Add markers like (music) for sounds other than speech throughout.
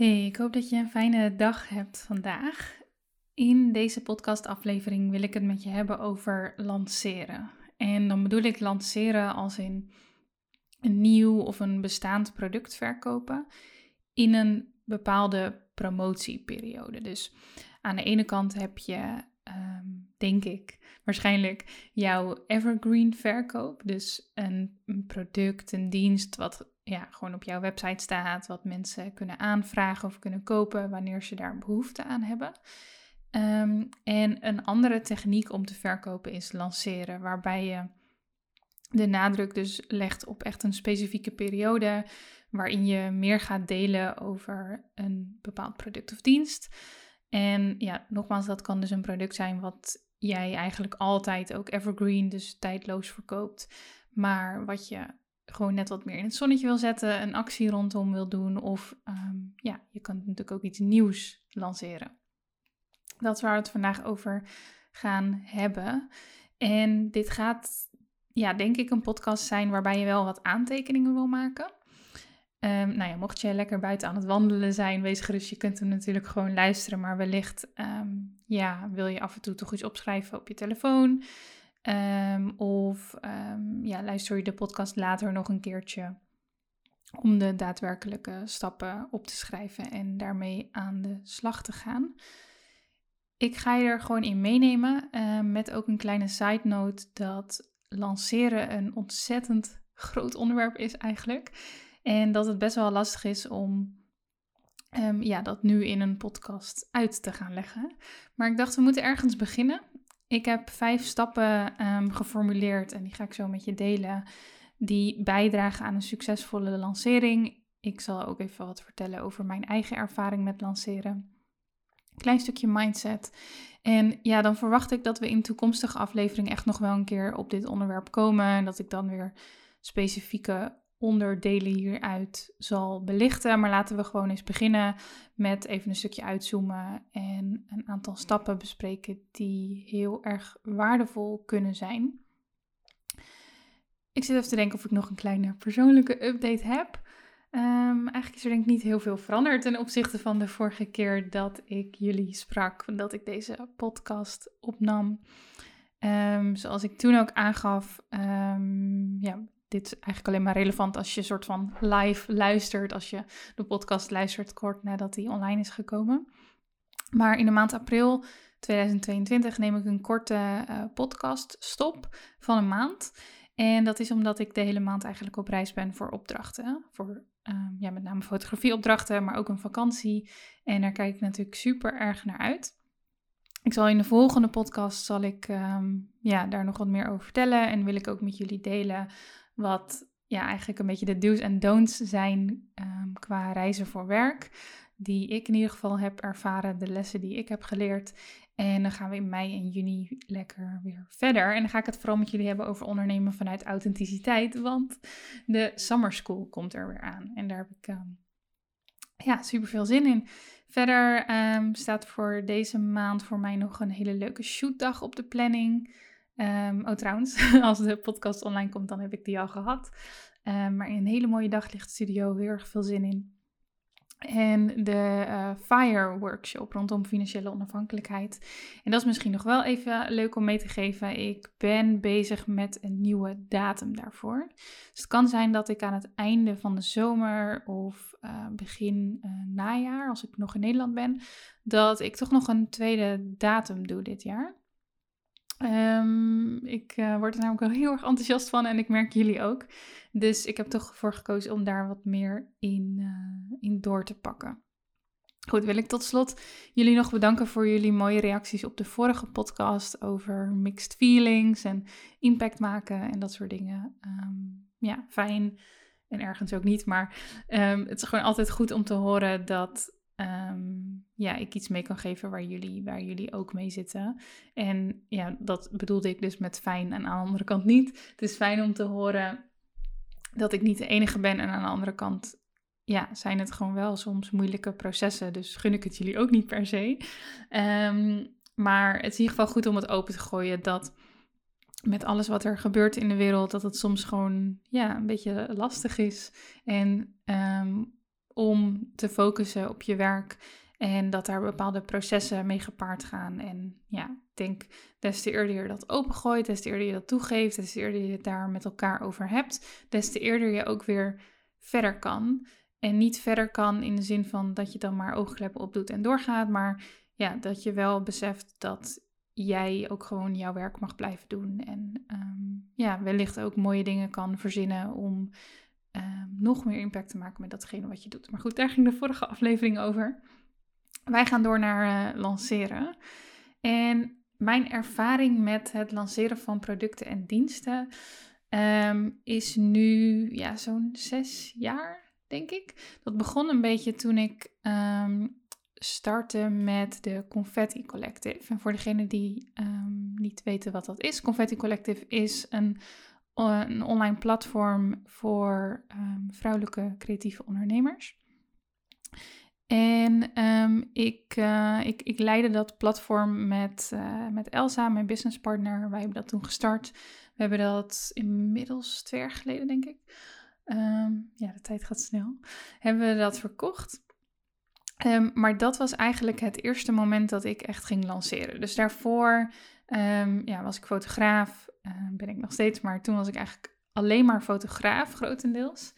Hey, ik hoop dat je een fijne dag hebt vandaag. In deze podcastaflevering wil ik het met je hebben over lanceren. En dan bedoel ik lanceren als in een nieuw of een bestaand product verkopen in een bepaalde promotieperiode. Dus aan de ene kant heb je, ehm, denk ik, waarschijnlijk jouw evergreen verkoop. Dus een, een product, een dienst wat ja, gewoon op jouw website staat, wat mensen kunnen aanvragen of kunnen kopen wanneer ze daar behoefte aan hebben. Ehm, en een andere techniek om te verkopen is lanceren, waarbij je de nadruk dus legt op echt een specifieke periode waarin je meer gaat delen over een bepaald product of dienst. En ja, nogmaals, dat kan dus een product zijn wat jij eigenlijk altijd ook evergreen, dus tijdloos verkoopt, maar wat je gewoon net wat meer in het zonnetje wil zetten, een actie rondom wil doen of ehm, ja, je kan natuurlijk ook iets nieuws lanceren. Dat is waar we het vandaag over gaan hebben. En dit gaat, ja, denk ik, een podcast zijn waarbij je wel wat aantekeningen wil maken. Um, nou ja, mocht je lekker buiten aan het wandelen zijn, wees gerust. Je kunt hem natuurlijk gewoon luisteren. Maar wellicht ehm, ja, wil je af en toe toch iets opschrijven op je telefoon. Um, of ja, luister je de podcast later nog een keertje om de daadwerkelijke stappen op te schrijven en daarmee aan de slag te gaan. Ik ga je er gewoon in meenemen uh, met ook een kleine side note dat lanceren een ontzettend groot onderwerp is eigenlijk. En dat het best wel lastig is om ja, dat nu in een podcast uit te gaan leggen. Maar ik dacht, we moeten ergens beginnen. Ik heb vijf stappen um, geformuleerd en die ga ik zo met je delen. Die bijdragen aan een succesvolle lancering. Ik zal ook even wat vertellen over mijn eigen ervaring met lanceren klein stukje mindset. En ja, dan verwacht ik dat we in toekomstige afleveringen echt nog wel een keer op dit onderwerp komen. En dat ik dan weer specifieke onderdelen hieruit zal belichten. Maar laten we gewoon eens beginnen met even een stukje uitzoomen en een aantal stappen bespreken die heel erg waardevol kunnen zijn. Ik zit even te denken of ik nog een kleine persoonlijke update heb. Um, eigenlijk is er denk ik niet heel veel veranderd ten opzichte van de vorige keer dat ik jullie sprak, dat ik deze podcast opnam. Um, zoals ik toen ook aangaf, um, ja, dit is eigenlijk alleen maar relevant als je soort van live luistert, als je de podcast luistert kort nadat die online is gekomen. Maar in de maand april 2022 neem ik een korte uh, podcast stop van een maand. En dat is omdat ik de hele maand eigenlijk op reis ben voor opdrachten. Voor um, ja, met name fotografieopdrachten, maar ook een vakantie. En daar kijk ik natuurlijk super erg naar uit. Ik zal in de volgende podcast zal ik um, ja, daar nog wat meer over vertellen. En wil ik ook met jullie delen wat ja, eigenlijk een beetje de do's en don'ts zijn um, qua reizen voor werk. Die ik in ieder geval heb ervaren, de lessen die ik heb geleerd. En dan gaan we in mei en juni lekker weer verder. En dan ga ik het vooral met jullie hebben over ondernemen vanuit authenticiteit. Want de Summer School komt er weer aan. En daar heb ik um, ja, super veel zin in. Verder um, staat voor deze maand voor mij nog een hele leuke shootdag op de planning. Um, oh, trouwens, (laughs) als de podcast online komt, dan heb ik die al gehad. maar in een hele mooie daglichtstudio, heel erg veel zin in. En de uh, FIRE workshop rondom financiële onafhankelijkheid. En dat is misschien nog wel even leuk om mee te geven. Ik ben bezig met een nieuwe datum daarvoor. Dus het kan zijn dat ik aan het einde van de zomer of uh, begin uh, najaar, als ik nog in Nederland ben, dat ik toch nog een tweede datum doe dit jaar. Um, ik uh, word er namelijk wel heel erg enthousiast van en ik merk jullie ook. Dus ik heb toch voor gekozen om daar wat meer in, uh, in door te pakken. Goed, wil ik tot slot jullie nog bedanken voor jullie mooie reacties op de vorige podcast over mixed feelings en impact maken en dat soort dingen. Um, ja, fijn en ergens ook niet, maar um, het is gewoon altijd goed om te horen dat um, ja, ik iets mee kan geven waar jullie, waar jullie ook mee zitten. En ja, dat bedoelde ik dus met fijn en aan de andere kant niet. Het is fijn om te horen dat ik niet de enige ben en aan de andere kant ja, zijn het gewoon wel soms moeilijke processen. Dus gun ik het jullie ook niet per se. Um, maar het is in ieder geval goed om het open te gooien dat met alles wat er gebeurt in de wereld, dat het soms gewoon ja, een beetje lastig is. En um, om te focussen op je werk en dat daar bepaalde processen mee gepaard gaan. En ja, ik denk, des te eerder je dat opengooit, des te eerder je dat toegeeft, des te eerder je het daar met elkaar over hebt, des te eerder je ook weer verder kan. En niet verder kan in de zin van dat je dan maar oogkleppen opdoet en doorgaat, maar ja, dat je wel beseft dat jij ook gewoon jouw werk mag blijven doen. En um, ja, wellicht ook mooie dingen kan verzinnen om Ehm, nog meer impact te maken met datgene wat je doet. Maar goed, daar ging de vorige aflevering over. Wij gaan door naar uh, lanceren. En mijn ervaring met het lanceren van producten en diensten um, is nu ja, zo'n zes jaar, denk ik. Dat begon een beetje toen ik um, startte met de Confetti Collective. En voor degenen die niet weten wat dat is, Confetti Collective is een een online platform voor um, vrouwelijke creatieve ondernemers. En um, ik, uh, ik, ik leidde dat platform met, uh, met Elsa, mijn businesspartner. Wij hebben dat toen gestart. We hebben dat inmiddels twee jaar geleden, denk ik. Um, ja, de tijd gaat snel. Hebben we dat verkocht. Maar dat was eigenlijk het eerste moment dat ik echt ging lanceren. Dus daarvoor ja, was ik fotograaf, Ehm, ben ik nog steeds, maar toen was ik eigenlijk alleen maar fotograaf, grotendeels.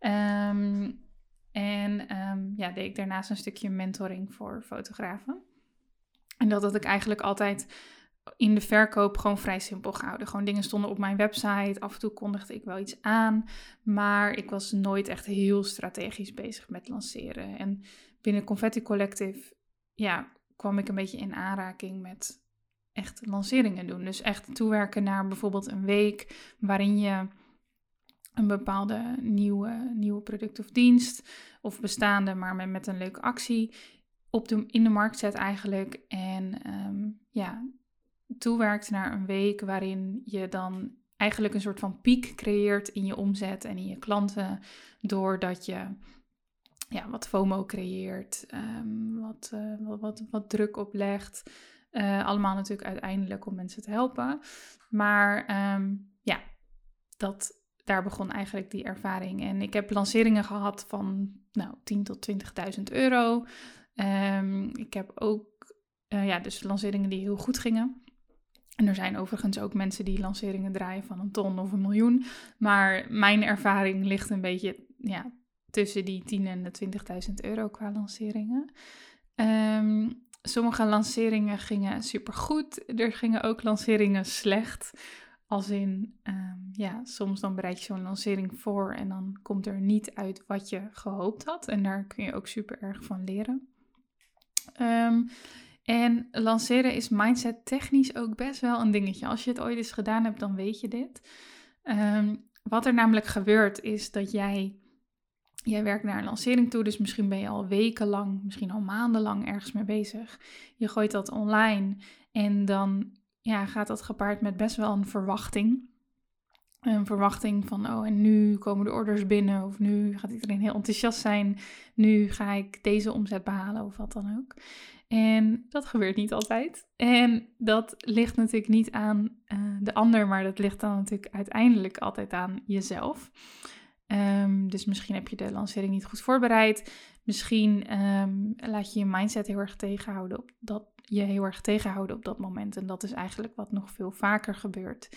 Um, en ja, deed ik daarnaast een stukje mentoring voor fotografen. En dat had ik eigenlijk altijd in de verkoop gewoon vrij simpel gehouden. Gewoon dingen stonden op mijn website. Af en toe kondigde ik wel iets aan. Maar ik was nooit echt heel strategisch bezig met lanceren. En binnen Confetti Collective ja, kwam ik een beetje in aanraking met echt lanceringen doen. Dus echt toewerken naar bijvoorbeeld een week waarin je een bepaalde nieuwe, nieuwe product of dienst of bestaande, maar met, met een leuke actie op de, in de markt zet eigenlijk. En um, ja, toewerkt naar een week waarin je dan eigenlijk een soort van piek creëert in je omzet en in je klanten, doordat je ja, wat FOMO creëert, um, wat, uh, wat, wat, wat druk oplegt. Uh, allemaal natuurlijk uiteindelijk om mensen te helpen. Maar um, ja, dat, daar begon eigenlijk die ervaring. En ik heb lanceringen gehad van nou, 10 tot 20.000 euro. Um, ik heb ook uh, ja, dus lanceringen die heel goed gingen. En er zijn overigens ook mensen die lanceringen draaien van een ton of een miljoen. Maar mijn ervaring ligt een beetje ja, tussen die 10 en de 20.000 euro qua lanceringen. Um, sommige lanceringen gingen supergoed. Er gingen ook lanceringen slecht. Als in, um, ja, soms dan bereid je zo'n lancering voor en dan komt er niet uit wat je gehoopt had. En daar kun je ook super erg van leren. Um, en lanceren is mindset technisch ook best wel een dingetje. Als je het ooit eens gedaan hebt, dan weet je dit. Um, wat er namelijk gebeurt is dat jij Jij werkt naar een lancering toe, dus misschien ben je al wekenlang, misschien al maandenlang ergens mee bezig. Je gooit dat online en dan ja, gaat dat gepaard met best wel een verwachting. Een verwachting van, oh, en nu komen de orders binnen, of nu gaat iedereen heel enthousiast zijn, nu ga ik deze omzet behalen, of wat dan ook. En dat gebeurt niet altijd. En dat ligt natuurlijk niet aan uh, de ander, maar dat ligt dan natuurlijk uiteindelijk altijd aan jezelf. Ehm, dus misschien heb je de lancering niet goed voorbereid. Misschien ehm, laat je je mindset heel erg tegenhouden op dat je heel erg tegenhouden op dat moment. En dat is eigenlijk wat nog veel vaker gebeurt.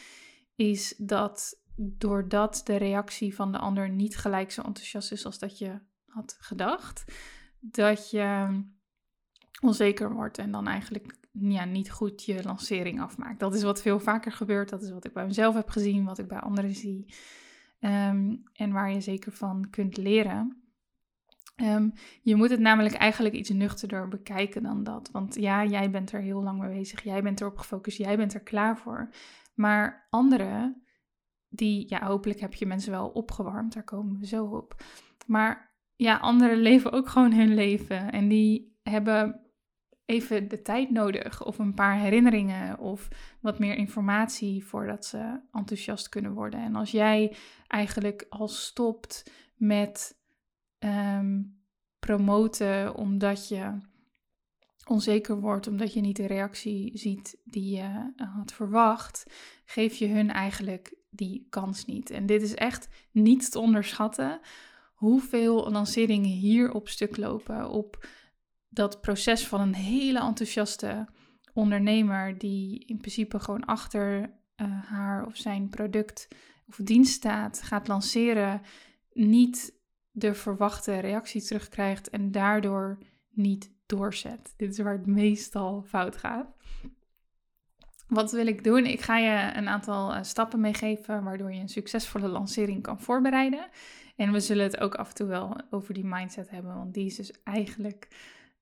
Is dat doordat de reactie van de ander niet gelijk zo enthousiast is als dat je had gedacht, dat je onzeker wordt en dan eigenlijk ja, niet goed je lancering afmaakt. Dat is wat veel vaker gebeurt. Dat is wat ik bij mezelf heb gezien, wat ik bij anderen zie. Ehm, en waar je zeker van kunt leren. Ehm, je moet het namelijk eigenlijk iets nuchterder bekijken dan dat. Want ja, jij bent er heel lang mee bezig. Jij bent erop gefocust. Jij bent er klaar voor. Maar anderen, die, ja, hopelijk heb je mensen wel opgewarmd. Daar komen we zo op. Maar ja, anderen (laughs) leven ook gewoon hun leven. En die hebben even de tijd nodig of een paar herinneringen of wat meer informatie voordat ze enthousiast kunnen worden. En als jij eigenlijk al stopt met ehm, promoten omdat je onzeker wordt, omdat je niet de reactie ziet die je had verwacht, geef je hun eigenlijk die kans niet. En dit is echt niet te onderschatten hoeveel lanceringen hier op stuk lopen op dat proces van een hele enthousiaste ondernemer die in principe gewoon achter uh, haar of zijn product of dienst staat, gaat lanceren, niet de verwachte reactie terugkrijgt en daardoor niet doorzet. Dit is waar het meestal fout gaat. Wat wil ik doen? Ik ga je een aantal uh, stappen meegeven waardoor je een succesvolle lancering kan voorbereiden. En we zullen het ook af en toe wel over die mindset hebben, want die is dus eigenlijk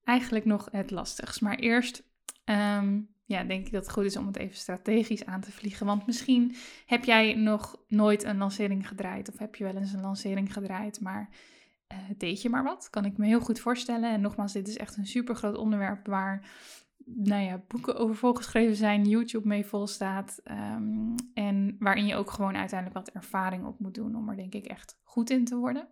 eigenlijk nog het lastigst. Maar eerst ehm, ja, denk ik dat het goed is om het even strategisch aan te vliegen. Want misschien heb jij nog nooit een lancering gedraaid. Of heb je wel eens een lancering gedraaid, maar uh, deed je maar wat. Kan ik me heel goed voorstellen. En nogmaals, dit is echt een super groot onderwerp waar nou ja, boeken over volgeschreven zijn, YouTube mee vol staat. Ehm, en waarin je ook gewoon uiteindelijk wat ervaring op moet doen om er denk ik echt goed in te worden.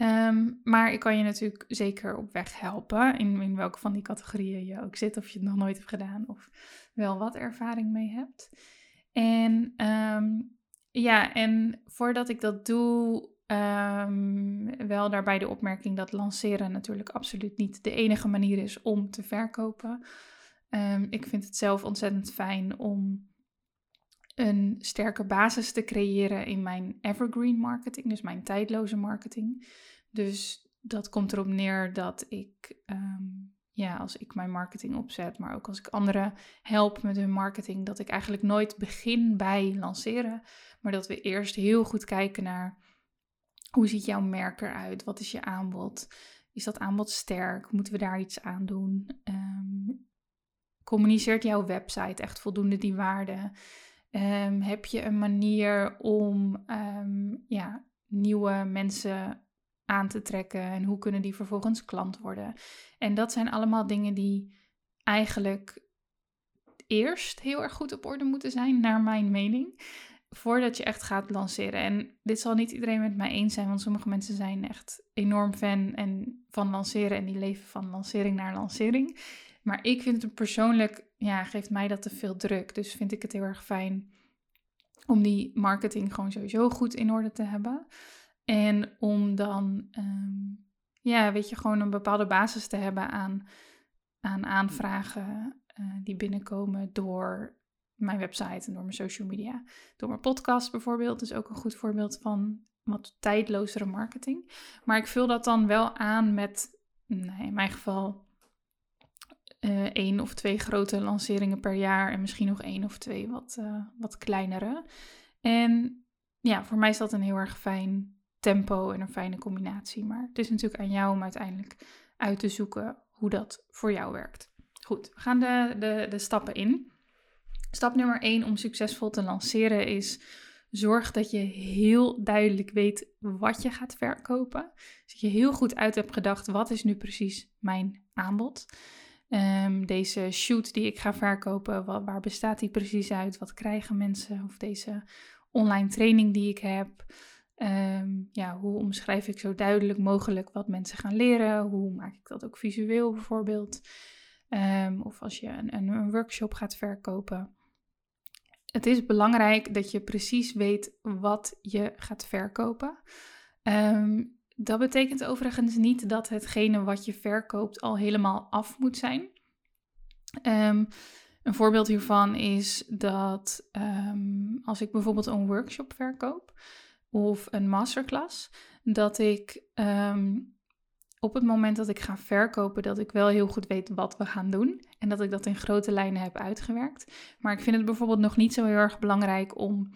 Ehm, maar ik kan je natuurlijk zeker op weg helpen, in, in welke van die categorieën je ook zit, of je het nog nooit hebt gedaan of wel wat ervaring mee hebt. En ehm, ja, en voordat ik dat doe, um, wel daarbij de opmerking dat lanceren natuurlijk absoluut niet de enige manier is om te verkopen. ik vind het zelf ontzettend fijn om een sterke basis te creëren in mijn evergreen marketing, dus mijn tijdloze marketing. Dus dat komt erop neer dat ik, ehm, ja, als ik mijn marketing opzet, maar ook als ik anderen help met hun marketing, dat ik eigenlijk nooit begin bij lanceren, maar dat we eerst heel goed kijken naar hoe ziet jouw merk eruit? Wat is je aanbod? Is dat aanbod sterk? Moeten we daar iets aan doen? Um, communiceert jouw website echt voldoende die waarde? Um, heb je een manier om ja, nieuwe mensen aan te trekken en hoe kunnen die vervolgens klant worden. En dat zijn allemaal dingen die eigenlijk eerst heel erg goed op orde moeten zijn, naar mijn mening, voordat je echt gaat lanceren. En dit zal niet iedereen met mij eens zijn, want sommige mensen zijn echt enorm fan en van lanceren en die leven van lancering naar lancering. Maar ik vind het persoonlijk, ja, geeft mij dat te veel druk. Dus vind ik het heel erg fijn om die marketing gewoon sowieso goed in orde te hebben. En om dan, ehm, ja, weet je, gewoon een bepaalde basis te hebben aan, aan aanvragen uh, die binnenkomen door mijn website en door mijn social media. Door mijn podcast bijvoorbeeld is ook een goed voorbeeld van wat tijdlozere marketing. Maar ik vul dat dan wel aan met, nou, in mijn geval, uh, één of twee grote lanceringen per jaar en misschien nog één of twee wat, uh, wat kleinere. En ja, voor mij is dat een heel erg fijn tempo en een fijne combinatie. Maar het is natuurlijk aan jou om uiteindelijk uit te zoeken hoe dat voor jou werkt. Goed, we gaan de, de, de stappen in. Stap nummer 1 om succesvol te lanceren is zorg dat je heel duidelijk weet wat je gaat verkopen. Dus dat je heel goed uit hebt gedacht, wat is nu precies mijn aanbod? Um, deze shoot die ik ga verkopen, wat, waar bestaat die precies uit? Wat krijgen mensen? Of deze online training die ik heb, Um, ja, hoe omschrijf ik zo duidelijk mogelijk wat mensen gaan leren? Hoe maak ik dat ook visueel bijvoorbeeld? Um, of als je een, een, workshop gaat verkopen. het is belangrijk dat je precies weet wat je gaat verkopen. Ehm, dat betekent overigens niet dat hetgene wat je verkoopt al helemaal af moet zijn. Um, een voorbeeld hiervan is dat ehm, als ik bijvoorbeeld een workshop verkoop of een masterclass, dat ik ehm, op het moment dat ik ga verkopen, dat ik wel heel goed weet wat we gaan doen en dat ik dat in grote lijnen heb uitgewerkt. Maar ik vind het bijvoorbeeld nog niet zo heel erg belangrijk om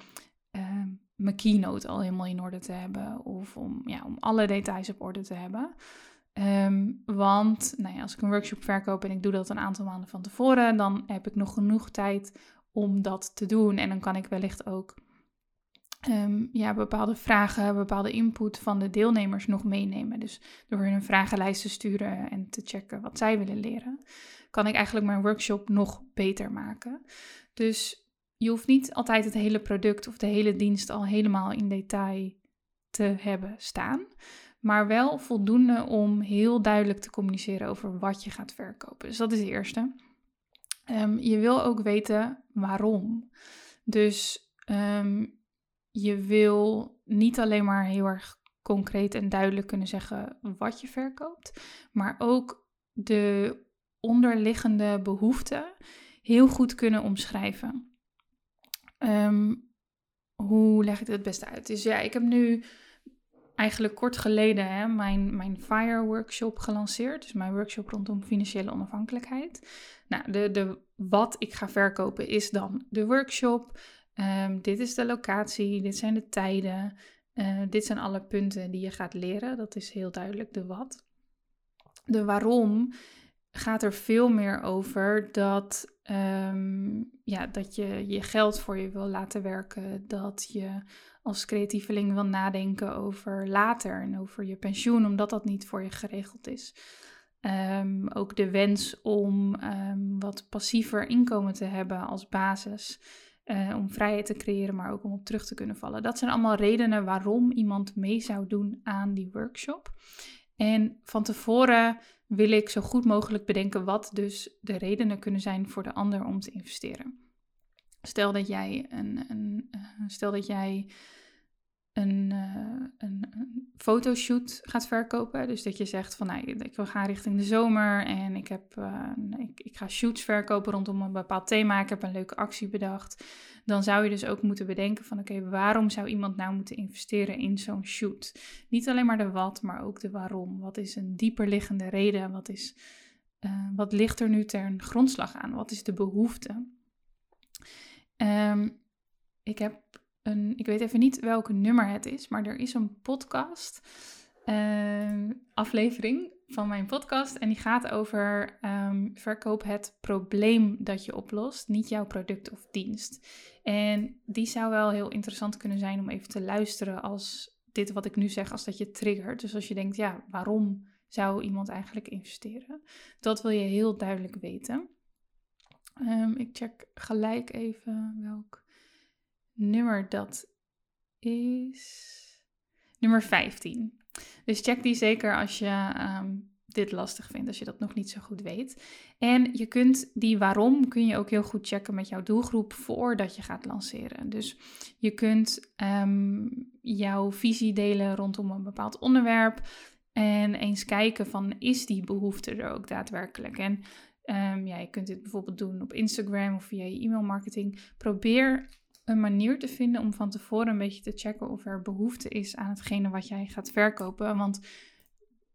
mijn keynote al helemaal in orde te hebben of om, ja, om alle details op orde te hebben. Ehm, want nou ja, als ik een workshop verkoop en ik doe dat een aantal maanden van tevoren, dan heb ik nog genoeg tijd om dat te doen. En dan kan ik wellicht ook um, ja, bepaalde vragen, bepaalde input van de deelnemers nog meenemen. Dus door hun een vragenlijst te sturen en te checken wat zij willen leren, kan ik eigenlijk mijn workshop nog beter maken. Dus je hoeft niet altijd het hele product of de hele dienst al helemaal in detail te hebben staan maar wel voldoende om heel duidelijk te communiceren over wat je gaat verkopen. Dus dat is de eerste. Um, je wil ook weten waarom. Dus um, je wil niet alleen maar heel erg concreet en duidelijk kunnen zeggen wat je verkoopt, maar ook de onderliggende behoeften heel goed kunnen omschrijven. Um, hoe leg ik dit het beste uit? Dus ja, ik heb nu eigenlijk kort geleden hè, mijn, mijn FIRE workshop gelanceerd. Dus mijn workshop rondom financiële onafhankelijkheid. Nou, de, de, wat ik ga verkopen is dan de workshop. Um, dit is de locatie, dit zijn de tijden. Uh, dit zijn alle punten die je gaat leren. Dat is heel duidelijk de wat. De waarom gaat er veel meer over dat, um, ja, dat je je geld voor je wil laten werken. Dat je als creatieveling wil nadenken over later en over je pensioen, omdat dat niet voor je geregeld is. Um, ook de wens om um, wat passiever inkomen te hebben als basis. Uh, om vrijheid te creëren, maar ook om op terug te kunnen vallen. Dat zijn allemaal redenen waarom iemand mee zou doen aan die workshop. En van tevoren wil ik zo goed mogelijk bedenken wat dus de redenen kunnen zijn voor de ander om te investeren. Stel dat jij een, een uh, stel dat jij een, uh, een, een, fotoshoot gaat verkopen. Dus dat je zegt van nou, ik wil gaan richting de zomer en ik, heb, uh, ik, ik ga shoots verkopen rondom een bepaald thema. Ik heb een leuke actie bedacht. Dan zou je dus ook moeten bedenken van oké, waarom zou iemand nou moeten investeren in zo'n shoot? Niet alleen maar de wat, maar ook de waarom. Wat is een dieper liggende reden? Wat, is, uh, wat ligt er nu ten grondslag aan? Wat is de behoefte? Um, ik heb ik weet even niet welk nummer het is, maar er is een podcast, uh, aflevering van mijn podcast. En die gaat over um, verkoop het probleem dat je oplost, niet jouw product of dienst. En die zou wel heel interessant kunnen zijn om even te luisteren als dit wat ik nu zeg, als dat je triggert. Dus als je denkt, ja, waarom zou iemand eigenlijk investeren? Dat wil je heel duidelijk weten. Um, ik check gelijk even welk nummer dat is nummer 15. Dus check die zeker als je um, dit lastig vindt, als je dat nog niet zo goed weet. En je kunt die waarom kun je ook heel goed checken met jouw doelgroep voordat je gaat lanceren. Dus je kunt um, jouw visie delen rondom een bepaald onderwerp en eens kijken van is die behoefte er ook daadwerkelijk? En um, ja, je kunt dit bijvoorbeeld doen op Instagram of via je e-mailmarketing. Probeer een manier te vinden om van tevoren een beetje te checken of er behoefte is aan hetgene wat jij gaat verkopen. Want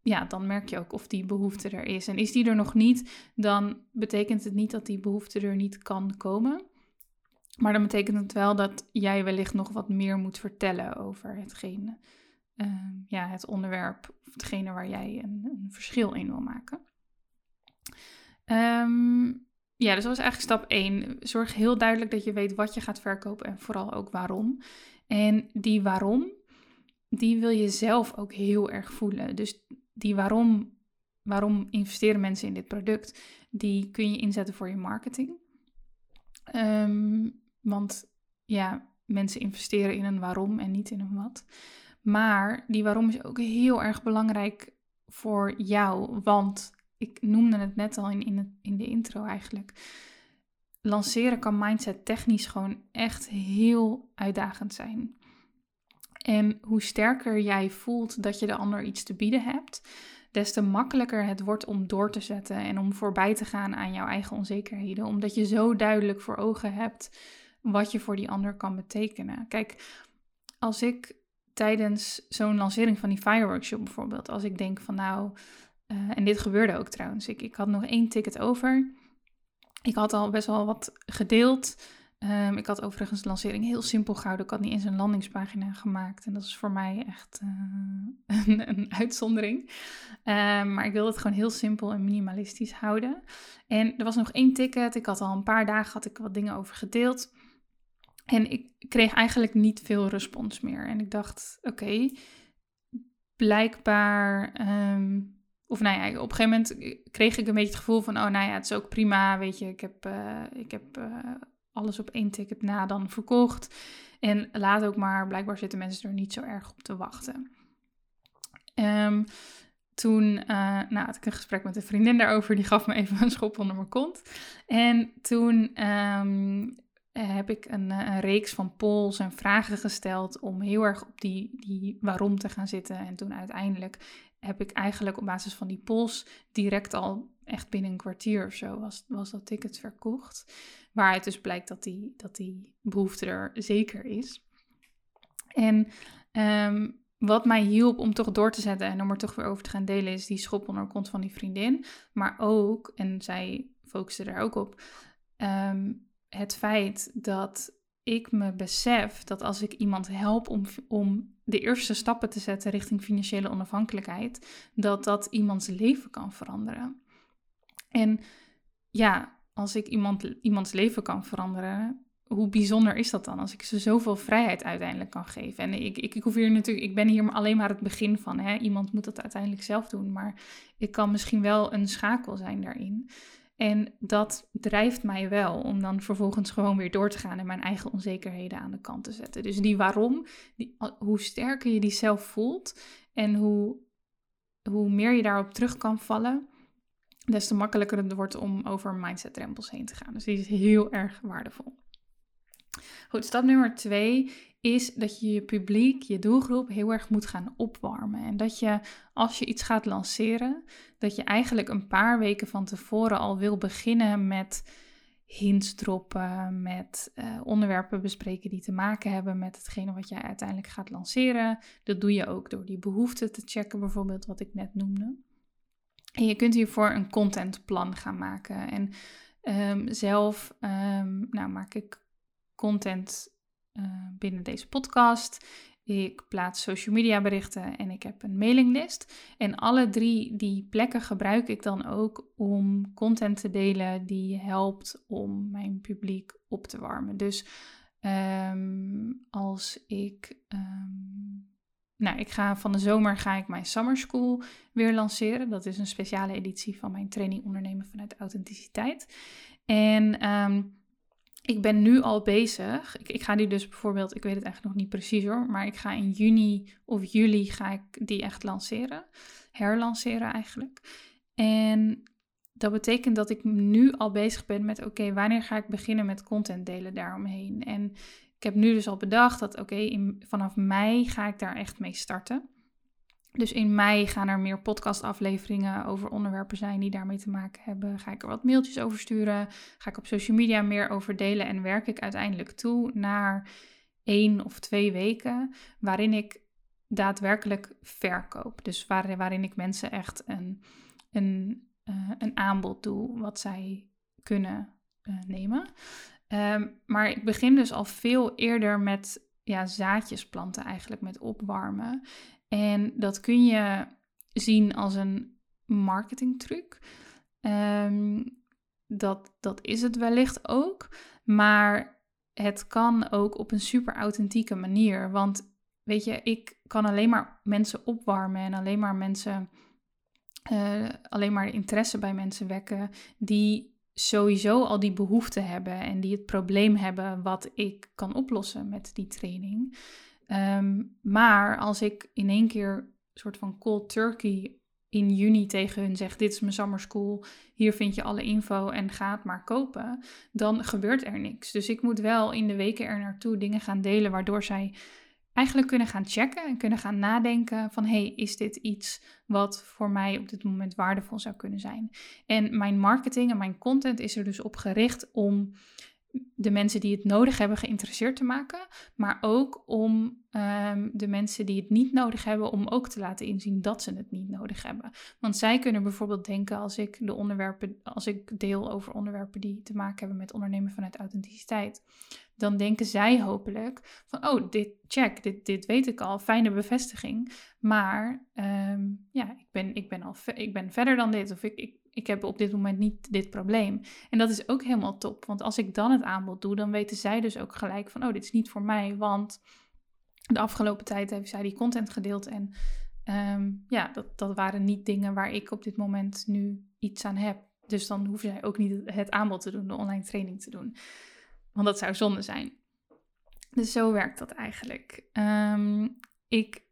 ja, dan merk je ook of die behoefte er is. En is die er nog niet, dan betekent het niet dat die behoefte er niet kan komen. Maar dan betekent het wel dat jij wellicht nog wat meer moet vertellen over hetgene, uh, ja, het onderwerp of hetgene waar jij een, een verschil in wil maken. Um, ja, dus dat was eigenlijk stap 1. Zorg heel duidelijk dat je weet wat je gaat verkopen en vooral ook waarom. En die waarom, die wil je zelf ook heel erg voelen. Dus die waarom, waarom investeren mensen in dit product, die kun je inzetten voor je marketing. Um, want ja, mensen investeren in een waarom en niet in een wat. Maar die waarom is ook heel erg belangrijk voor jou, want ik noemde het net al in, in, in de intro eigenlijk. lanceren kan mindset technisch gewoon echt heel uitdagend zijn. En hoe sterker jij voelt dat je de ander iets te bieden hebt, des te makkelijker het wordt om door te zetten en om voorbij te gaan aan jouw eigen onzekerheden. Omdat je zo duidelijk voor ogen hebt wat je voor die ander kan betekenen. Kijk, als ik tijdens zo'n lancering van die Fire Workshop bijvoorbeeld, als ik denk van nou, uh, en dit gebeurde ook trouwens, ik, ik had nog één ticket over. Ik had al best wel wat gedeeld. Um, ik had overigens de lancering heel simpel gehouden. Ik had niet eens een landingspagina gemaakt. En dat is voor mij echt uh, (laughs) een, een, uitzondering. Um, maar ik wilde het gewoon heel simpel en minimalistisch houden. En er was nog één ticket. Ik had al een paar dagen had ik wat dingen over gedeeld. En ik kreeg eigenlijk niet veel respons meer. En ik dacht, oké, blijkbaar... Um, of nou ja, op een gegeven moment kreeg ik een beetje het gevoel van, oh nou ja, het is ook prima, weet je, ik heb, uh, ik heb uh, alles op één ticket na dan verkocht. En laat ook maar, blijkbaar zitten mensen er niet zo erg op te wachten. Um, toen uh, nou, had ik een gesprek met een vriendin daarover, die gaf me even een schop onder mijn kont. En toen um, heb ik een, een, reeks van polls en vragen gesteld om heel erg op die, die waarom te gaan zitten. En toen uiteindelijk heb ik eigenlijk op basis van die polls direct al echt binnen een kwartier of zo was, was dat ticket verkocht. Waaruit dus blijkt dat die, dat die behoefte er zeker is. En um, wat mij hielp om toch door te zetten en om er toch weer over te gaan delen, is die schop onder kont van die vriendin. Maar ook, en zij focuste daar ook op, um, het feit dat ik me besef dat als ik iemand help om, om de eerste stappen te zetten richting financiële onafhankelijkheid, dat dat iemands leven kan veranderen. En ja, als ik iemand, iemands leven kan veranderen, hoe bijzonder is dat dan als ik ze zoveel vrijheid uiteindelijk kan geven? En ik, ik, ik hoef hier natuurlijk, ik ben hier alleen maar het begin van. Hè? Iemand moet dat uiteindelijk zelf doen, maar ik kan misschien wel een schakel zijn daarin. En dat drijft mij wel om dan vervolgens gewoon weer door te gaan en mijn eigen onzekerheden aan de kant te zetten. Dus die waarom, die, hoe sterker je die zelf voelt en hoe, hoe meer je daarop terug kan vallen, des te makkelijker het wordt om over mindset drempels heen te gaan. Dus die is heel erg waardevol. Goed, stap nummer twee is dat je je publiek, je doelgroep heel erg moet gaan opwarmen. En dat je als je iets gaat lanceren, dat je eigenlijk een paar weken van tevoren al wil beginnen met hints droppen, met uh, onderwerpen bespreken die te maken hebben met hetgene wat jij uiteindelijk gaat lanceren. Dat doe je ook door die behoeften te checken, bijvoorbeeld wat ik net noemde. En je kunt hiervoor een contentplan gaan maken. En um, zelf um, nou, maak ik content uh, binnen deze podcast. Ik plaats social media berichten en ik heb een mailinglist. En alle drie die plekken gebruik ik dan ook om content te delen die helpt om mijn publiek op te warmen. Dus um, als ik. Um, nou, ik ga van de zomer ga ik mijn Summer School weer lanceren. Dat is een speciale editie van mijn training ondernemen vanuit authenticiteit. En um, ik ben nu al bezig. Ik, ik, ga die dus bijvoorbeeld, ik weet het eigenlijk nog niet precies hoor, maar ik ga in juni of juli ga ik die echt lanceren. Herlanceren eigenlijk. En dat betekent dat ik nu al bezig ben met, oké, wanneer ga ik beginnen met content delen daaromheen? En ik heb nu dus al bedacht dat, oké, vanaf mei ga ik daar echt mee starten. Dus in mei gaan er meer podcastafleveringen over onderwerpen zijn die daarmee te maken hebben. Ga ik er wat mailtjes over sturen? Ga ik op social media meer over delen? En werk ik uiteindelijk toe naar één of twee weken waarin ik daadwerkelijk verkoop. Dus waarin ik mensen echt een, een, uh, een aanbod doe wat zij kunnen uh, nemen. Um, maar ik begin dus al veel eerder met ja, zaadjes planten, eigenlijk met opwarmen. En dat kun je zien als een marketingtruc. Um, dat, dat is het wellicht ook. Maar het kan ook op een super authentieke manier. Want weet je, ik kan alleen maar mensen opwarmen en alleen maar mensen. Uh, alleen maar interesse bij mensen wekken die sowieso al die behoeften hebben en die het probleem hebben wat ik kan oplossen met die training. Um, maar als ik in één keer een soort van cold turkey in juni tegen hun zeg: Dit is mijn summer school, hier vind je alle info en ga het maar kopen, dan gebeurt er niks. Dus ik moet wel in de weken er naartoe dingen gaan delen waardoor zij eigenlijk kunnen gaan checken en kunnen gaan nadenken van hey, is dit iets wat voor mij op dit moment waardevol zou kunnen zijn? En mijn marketing en mijn content is er dus op gericht om de mensen die het nodig hebben geïnteresseerd te maken, maar ook om ehm, de mensen die het niet nodig hebben, om ook te laten inzien dat ze het niet nodig hebben. Want zij kunnen bijvoorbeeld denken als ik de onderwerpen, als ik deel over onderwerpen die te maken hebben met ondernemen vanuit authenticiteit, dan denken zij hopelijk van, oh, dit check, dit, dit weet ik al, fijne bevestiging. Maar ehm, ja, ik ben, ik, ben al ik ben verder dan dit, of ik, ik, ik heb op dit moment niet dit probleem. En dat is ook helemaal top, want als ik dan het aanbod doe, dan weten zij dus ook gelijk van, oh, dit is niet voor mij, want de afgelopen tijd heeft zij die content gedeeld en ehm, ja, dat, dat waren niet dingen waar ik op dit moment nu iets aan heb. Dus dan hoeven zij ook niet het aanbod te doen, de online training te doen. Want dat zou zonde zijn. Dus zo werkt dat eigenlijk. Ehm, ik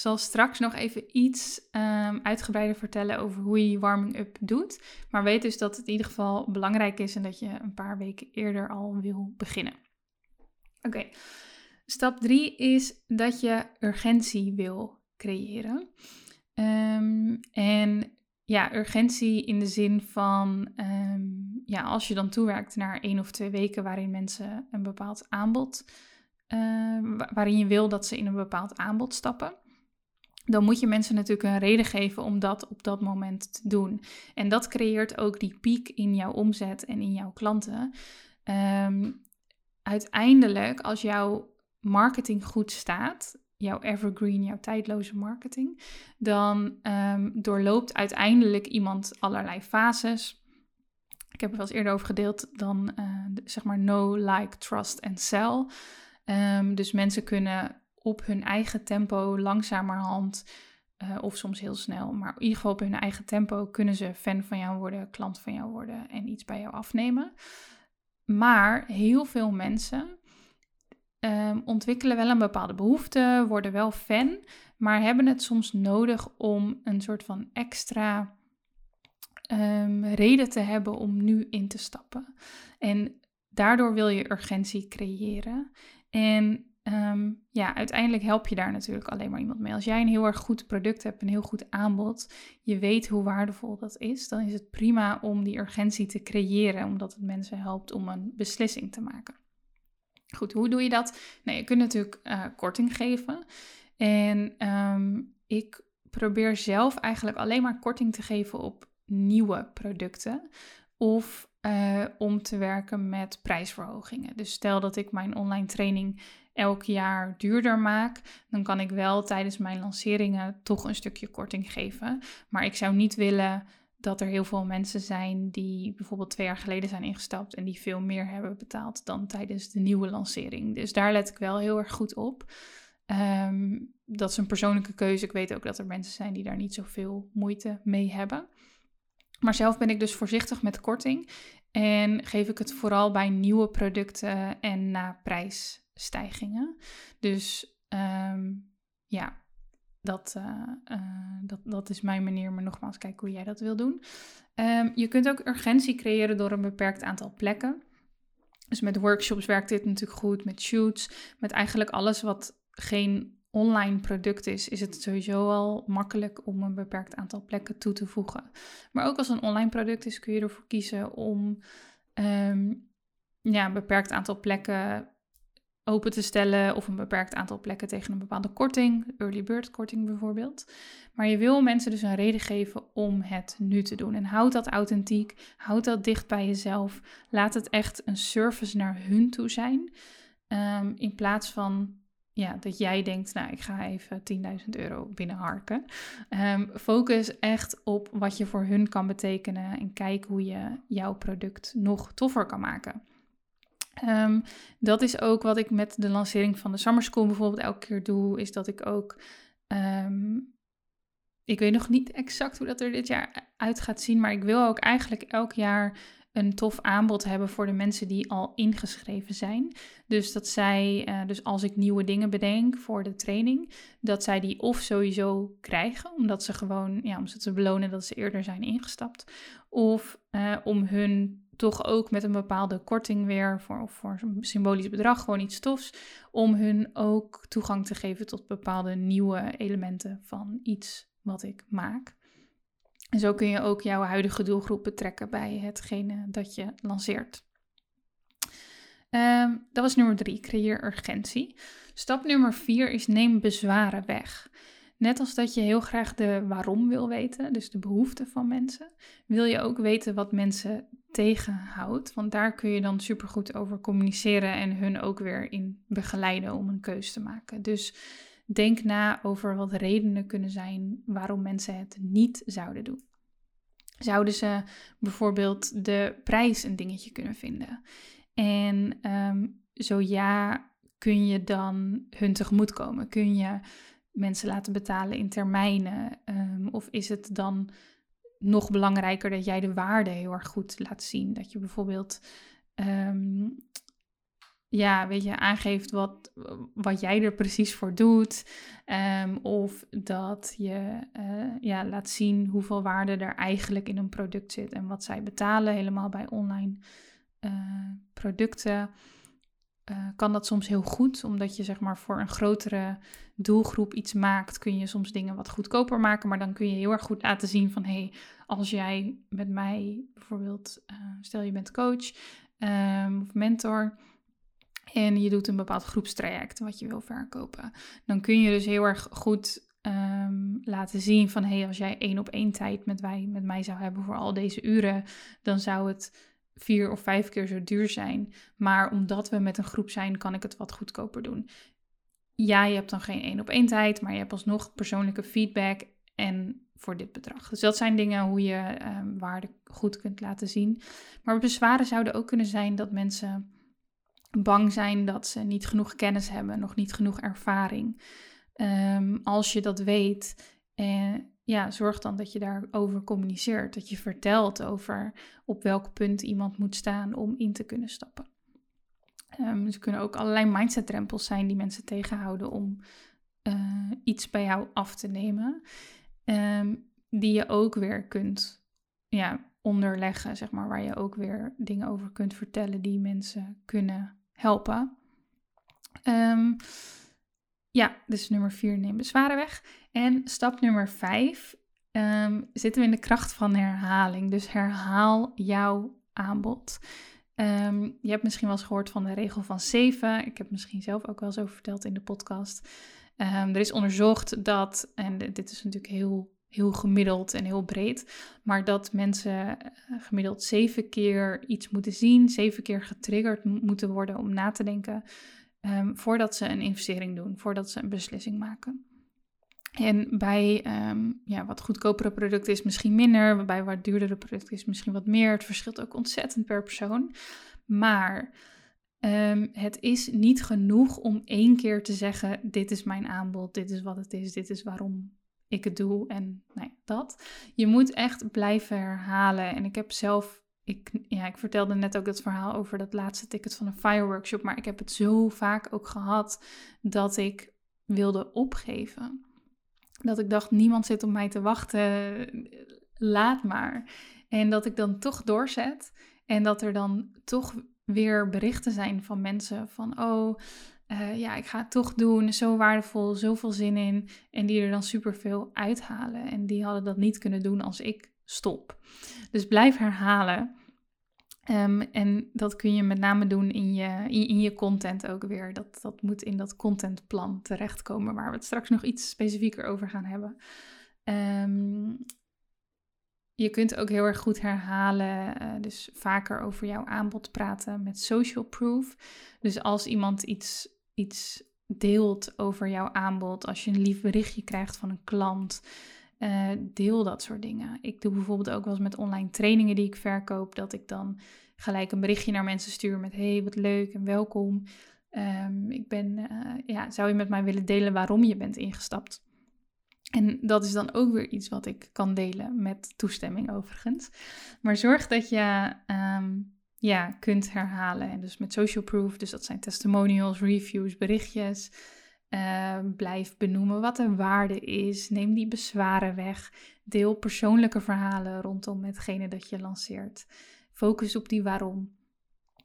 zal straks nog even iets um, uitgebreider vertellen over hoe je je warming-up doet. Maar weet dus dat het in ieder geval belangrijk is en dat je een paar weken eerder al wil beginnen. Oké, stap 3 is dat je urgentie wil creëren. Um, en ja, urgentie in de zin van, ehm, ja, als je dan toewerkt naar één of twee weken waarin mensen een bepaald aanbod, waarin je wil dat ze in een bepaald aanbod stappen, dan moet je mensen natuurlijk een reden geven om dat op dat moment te doen. En dat creëert ook die piek in jouw omzet en in jouw klanten. Ehm, uiteindelijk, als jouw marketing goed staat, jouw evergreen, jouw tijdloze marketing, dan um, doorloopt uiteindelijk iemand allerlei fases. Ik heb er wel eens eerder over gedeeld dan uh, zeg maar no, like, trust en sell. Um, dus mensen kunnen op hun eigen tempo langzamerhand, uh, of soms heel snel, maar in ieder geval op hun eigen tempo kunnen ze fan van jou worden, klant van jou worden en iets bij jou afnemen. Maar heel veel mensen um, ontwikkelen wel een bepaalde behoefte, worden wel fan, maar hebben het soms nodig om een soort van extra um, reden te hebben om nu in te stappen. En daardoor wil je urgentie creëren. En um, ja, uiteindelijk help je daar natuurlijk alleen maar iemand mee. Als jij een heel erg goed product hebt, een heel goed aanbod, je weet hoe waardevol dat is, dan is het prima om die urgentie te creëren, omdat het mensen helpt om een beslissing te maken. Goed, hoe doe je dat? Nee, je kunt natuurlijk uh, korting geven. En um, ik probeer zelf eigenlijk alleen maar korting te geven op nieuwe producten. Of uh, om te werken met prijsverhogingen. Dus stel dat ik mijn online training elk jaar duurder maak, dan kan ik wel tijdens mijn lanceringen toch een stukje korting geven. Maar ik zou niet willen dat er heel veel mensen zijn die bijvoorbeeld twee jaar geleden zijn ingestapt en die veel meer hebben betaald dan tijdens de nieuwe lancering. Dus daar let ik wel heel erg goed op. Ehm, dat is een persoonlijke keuze. Ik weet ook dat er mensen zijn die daar niet zoveel moeite mee hebben. Maar zelf ben ik dus voorzichtig met korting en geef ik het vooral bij nieuwe producten en na prijsstijgingen. Dus ehm, ja, dat, uh, uh, dat, dat is mijn manier, maar nogmaals, kijk hoe jij dat wil doen. Um, je kunt ook urgentie creëren door een beperkt aantal plekken. Dus met workshops werkt dit natuurlijk goed, met shoots, met eigenlijk alles wat geen online product is, is het sowieso al makkelijk om een beperkt aantal plekken toe te voegen. Maar ook als een online product is, kun je ervoor kiezen om um, ja, een beperkt aantal plekken open te stellen of een beperkt aantal plekken tegen een bepaalde korting, early bird korting bijvoorbeeld. Maar je wil mensen dus een reden geven om het nu te doen. En houd dat authentiek, houd dat dicht bij jezelf. Laat het echt een service naar hun toe zijn. Um, in plaats van ja, dat jij denkt, nou, ik ga even 10.000 euro binnenharken. Um, focus echt op wat je voor hun kan betekenen en kijk hoe je jouw product nog toffer kan maken. Um, dat is ook wat ik met de lancering van de Summer School bijvoorbeeld elke keer doe, is dat ik ook, um, ik weet nog niet exact hoe dat er dit jaar uit gaat zien, maar ik wil ook eigenlijk elk jaar een tof aanbod hebben voor de mensen die al ingeschreven zijn. Dus dat zij, uh, dus als ik nieuwe dingen bedenk voor de training, dat zij die of sowieso krijgen, omdat ze gewoon, ja, om ze te belonen dat ze eerder zijn ingestapt, of uh, om hun toch ook met een bepaalde korting weer voor, of voor een symbolisch bedrag, gewoon iets tofs, om hun ook toegang te geven tot bepaalde nieuwe elementen van iets wat ik maak. En zo kun je ook jouw huidige doelgroep betrekken bij hetgene dat je lanceert. Um, dat was nummer drie, creëer urgentie. Stap nummer vier is neem bezwaren weg. Net als dat je heel graag de waarom wil weten, dus de behoeften van mensen, wil je ook weten wat mensen tegenhoudt. Want daar kun je dan supergoed over communiceren en hun ook weer in begeleiden om een keuze te maken. Dus denk na over wat redenen kunnen zijn waarom mensen het niet zouden doen. Zouden ze bijvoorbeeld de prijs een dingetje kunnen vinden? En ehm, zo ja, kun je dan hun tegemoetkomen? Kun je mensen laten betalen in termijnen? Um, of is het dan nog belangrijker dat jij de waarde heel erg goed laat zien? Dat je bijvoorbeeld, ehm, ja, weet je, aangeeft wat, wat jij er precies voor doet. Um, of dat je uh, ja, laat zien hoeveel waarde er eigenlijk in een product zit en wat zij betalen, helemaal bij online uh, producten. Uh, kan dat soms heel goed, omdat je zeg maar voor een grotere doelgroep iets maakt, kun je soms dingen wat goedkoper maken, maar dan kun je heel erg goed laten zien van hé, hey, als jij met mij bijvoorbeeld, uh, stel je bent coach um, of mentor en je doet een bepaald groepstraject wat je wil verkopen, dan kun je dus heel erg goed um, laten zien van hé, hey, als jij één op één tijd met, wij, met mij zou hebben voor al deze uren, dan zou het vier of vijf keer zo duur zijn. Maar omdat we met een groep zijn, kan ik het wat goedkoper doen. Ja, je hebt dan geen één op één tijd, maar je hebt alsnog persoonlijke feedback en voor dit bedrag. Dus dat zijn dingen hoe je um, waarde goed kunt laten zien. Maar bezwaren zouden ook kunnen zijn dat mensen bang zijn dat ze niet genoeg kennis hebben, nog niet genoeg ervaring. Um, als je dat weet, eh, ja, zorg dan dat je daarover communiceert. Dat je vertelt over op welk punt iemand moet staan om in te kunnen stappen. Um, er kunnen ook allerlei mindset-drempels zijn die mensen tegenhouden om uh, iets bij jou af te nemen. Um, die je ook weer kunt ja, onderleggen, zeg maar, waar je ook weer dingen over kunt vertellen die mensen kunnen helpen. Um, ja, dus nummer vier, neem bezwaren weg. En stap nummer vijf, um, zitten we in de kracht van herhaling. Dus herhaal jouw aanbod. Um, je hebt misschien wel eens gehoord van de regel van zeven. Ik heb misschien zelf ook wel eens over verteld in de podcast. Um, er is onderzocht dat, en dit is natuurlijk heel, heel gemiddeld en heel breed, maar dat mensen uh, gemiddeld zeven keer iets moeten zien, zeven keer getriggerd moeten worden om na te denken voordat ze een investering doen, voordat ze een beslissing maken. En bij um, ja, wat goedkopere producten is misschien minder, bij wat duurdere producten is misschien wat meer. Het verschilt ook ontzettend per persoon. Maar um, het is niet genoeg om één keer te zeggen: dit is mijn aanbod, dit is wat het is, dit is waarom ik het doe en nee, dat. Je moet echt blijven herhalen. En ik heb zelf ik, ja, ik vertelde net ook het verhaal over dat laatste ticket van een fireworkshop. Maar ik heb het zo vaak ook gehad dat ik wilde opgeven. Dat ik dacht, niemand zit op mij te wachten, laat maar. En dat ik dan toch doorzet. En dat er dan toch weer berichten zijn van mensen van, oh, uh, ja, ik ga het toch doen, zo waardevol, zoveel zin in. En die er dan superveel uithalen. En die hadden dat niet kunnen doen als ik stop. Dus blijf herhalen. Um, en dat kun je met name doen in je, in, je content ook weer. Dat, dat moet in dat contentplan terechtkomen, waar we het straks nog iets specifieker over gaan hebben. Um, je kunt ook heel erg goed herhalen, uh, dus vaker over jouw aanbod praten met social proof. Dus als iemand iets, iets deelt over jouw aanbod, als je een lief berichtje krijgt van een klant, uh, deel dat soort dingen. Ik doe bijvoorbeeld ook wel eens met online trainingen die ik verkoop, dat ik dan gelijk een berichtje naar mensen stuur met hey, wat leuk en welkom. Um, ik ben, uh, ja, zou je met mij willen delen waarom je bent ingestapt? En dat is dan ook weer iets wat ik kan delen met toestemming overigens. Maar zorg dat je ehm, ja, kunt herhalen. En dus met social proof, dus dat zijn testimonials, reviews, berichtjes. Ehm, blijf benoemen wat de waarde is. Neem die bezwaren weg. Deel persoonlijke verhalen rondom hetgene dat je lanceert. Focus op die waarom.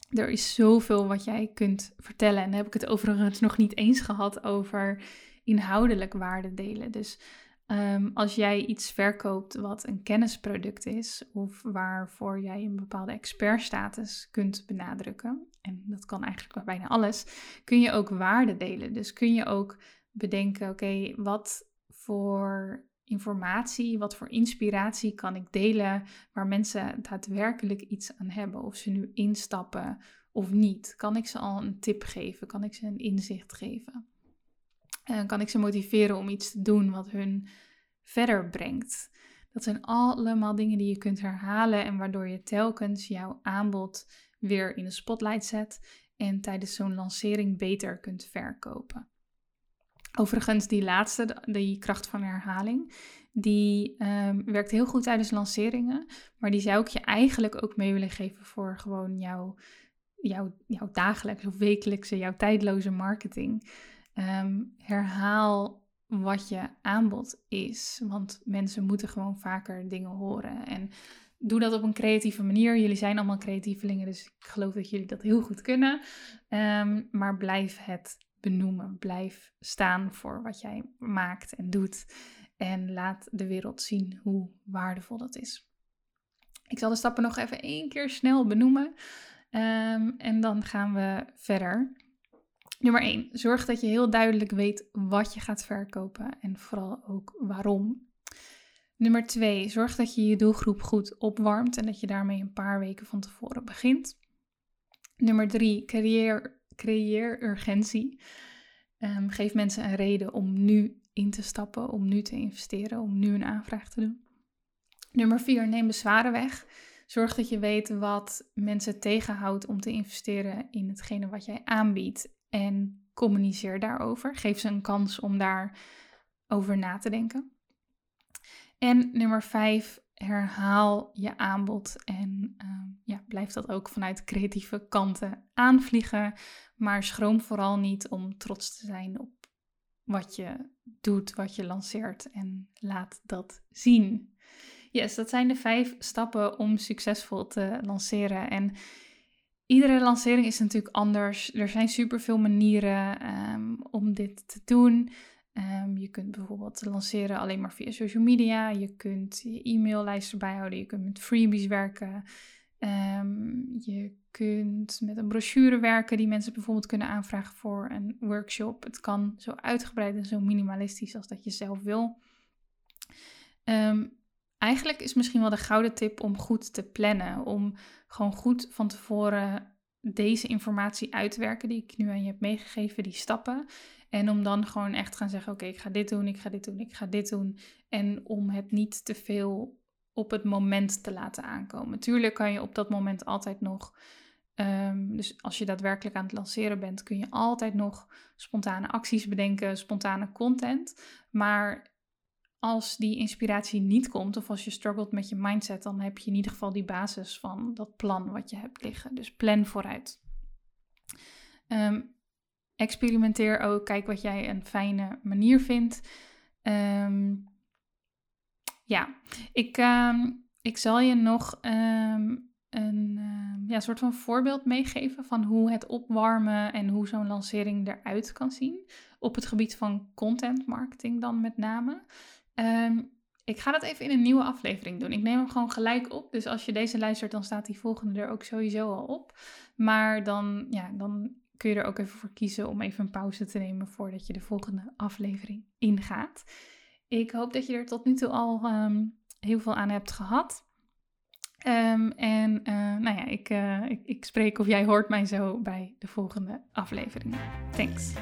Er is zoveel wat jij kunt vertellen. En heb ik het overigens nog niet eens gehad over inhoudelijk waarde delen. Dus Ehm, als jij iets verkoopt wat een kennisproduct is, of waarvoor jij een bepaalde expertstatus kunt benadrukken, en dat kan eigenlijk bij bijna alles, kun je ook waarde delen. Dus kun je ook bedenken: oké, wat voor informatie, wat voor inspiratie kan ik delen waar mensen daadwerkelijk iets aan hebben, of ze nu instappen of niet? Kan ik ze al een tip geven? Kan ik ze een inzicht geven? En kan ik ze motiveren om iets te doen wat hun verder brengt? Dat zijn allemaal dingen die je kunt herhalen en waardoor je telkens jouw aanbod weer in de spotlight zet en tijdens zo'n lancering beter kunt verkopen. Overigens, die laatste, die kracht van herhaling, die um, werkt heel goed tijdens lanceringen. Maar die zou ik je eigenlijk ook mee willen geven voor gewoon jouw, jouw, jouw dagelijkse of wekelijkse, jouw tijdloze marketing. Ehm, herhaal wat je aanbod is. Want mensen moeten gewoon vaker dingen horen. En doe dat op een creatieve manier. Jullie zijn allemaal creatievelingen, dus ik geloof dat jullie dat heel goed kunnen. Ehm, maar blijf het benoemen. Blijf staan voor wat jij maakt en doet. En laat de wereld zien hoe waardevol dat is. Ik zal de stappen nog even één keer snel benoemen. Ehm, en dan gaan we verder. Nummer 1. Zorg dat je heel duidelijk weet wat je gaat verkopen en vooral ook waarom. Nummer 2. Zorg dat je je doelgroep goed opwarmt en dat je daarmee een paar weken van tevoren begint. Nummer 3. Creëer, urgentie. Um, geef mensen een reden om nu in te stappen, om nu te investeren, om nu een aanvraag te doen. Nummer 4. Neem bezwaren weg. Zorg dat je weet wat mensen tegenhoudt om te investeren in hetgene wat jij aanbiedt en communiceer daarover. Geef ze een kans om daarover na te denken. En nummer vijf, herhaal je aanbod en uh, ja, blijf dat ook vanuit creatieve kanten aanvliegen. Maar schroom vooral niet om trots te zijn op wat je doet, wat je lanceert en laat dat zien. Yes, dat zijn de vijf stappen om succesvol te lanceren. En Iedere lancering is natuurlijk anders. Er zijn superveel manieren ehm, om dit te doen. Ehm, je kunt bijvoorbeeld lanceren alleen maar via social media. Je kunt je e-maillijst erbij houden. Je kunt met freebies werken. Ehm, je kunt met een brochure werken die mensen bijvoorbeeld kunnen aanvragen voor een workshop. Het kan zo uitgebreid en zo minimalistisch als dat je zelf wil. Eigenlijk is misschien wel de gouden tip om goed te plannen. Om gewoon goed van tevoren deze informatie uitwerken die ik nu aan je heb meegegeven, die stappen. En om dan gewoon echt gaan zeggen: Oké, ik ga dit doen, ik ga dit doen, ik ga dit doen. En om het niet te veel op het moment te laten aankomen. Tuurlijk kan je op dat moment altijd nog. Um, dus als je daadwerkelijk aan het lanceren bent, kun je altijd nog spontane acties bedenken, spontane content. Maar als die inspiratie niet komt of als je struggelt met je mindset, dan heb je in ieder geval die basis van dat plan wat je hebt liggen. Dus plan vooruit. Ehm, experimenteer ook, kijk wat jij een fijne manier vindt. Ehm, ja, ik, ehm, ik zal je nog een ja, soort van voorbeeld meegeven van hoe het opwarmen en hoe zo'n lancering eruit kan zien. Op het gebied van content marketing dan met name. Ehm, ik ga dat even in een nieuwe aflevering doen. Ik neem hem gewoon gelijk op. Dus als je deze luistert, dan staat die volgende er ook sowieso al op. Maar dan, ja, dan kun je er ook even voor kiezen om even een pauze te nemen voordat je de volgende aflevering ingaat. Ik hoop dat je er tot nu toe al ehm, heel veel aan hebt gehad. Um, en uh, nou ja, ik, uh, ik, ik spreek of jij hoort mij zo bij de volgende aflevering. Thanks.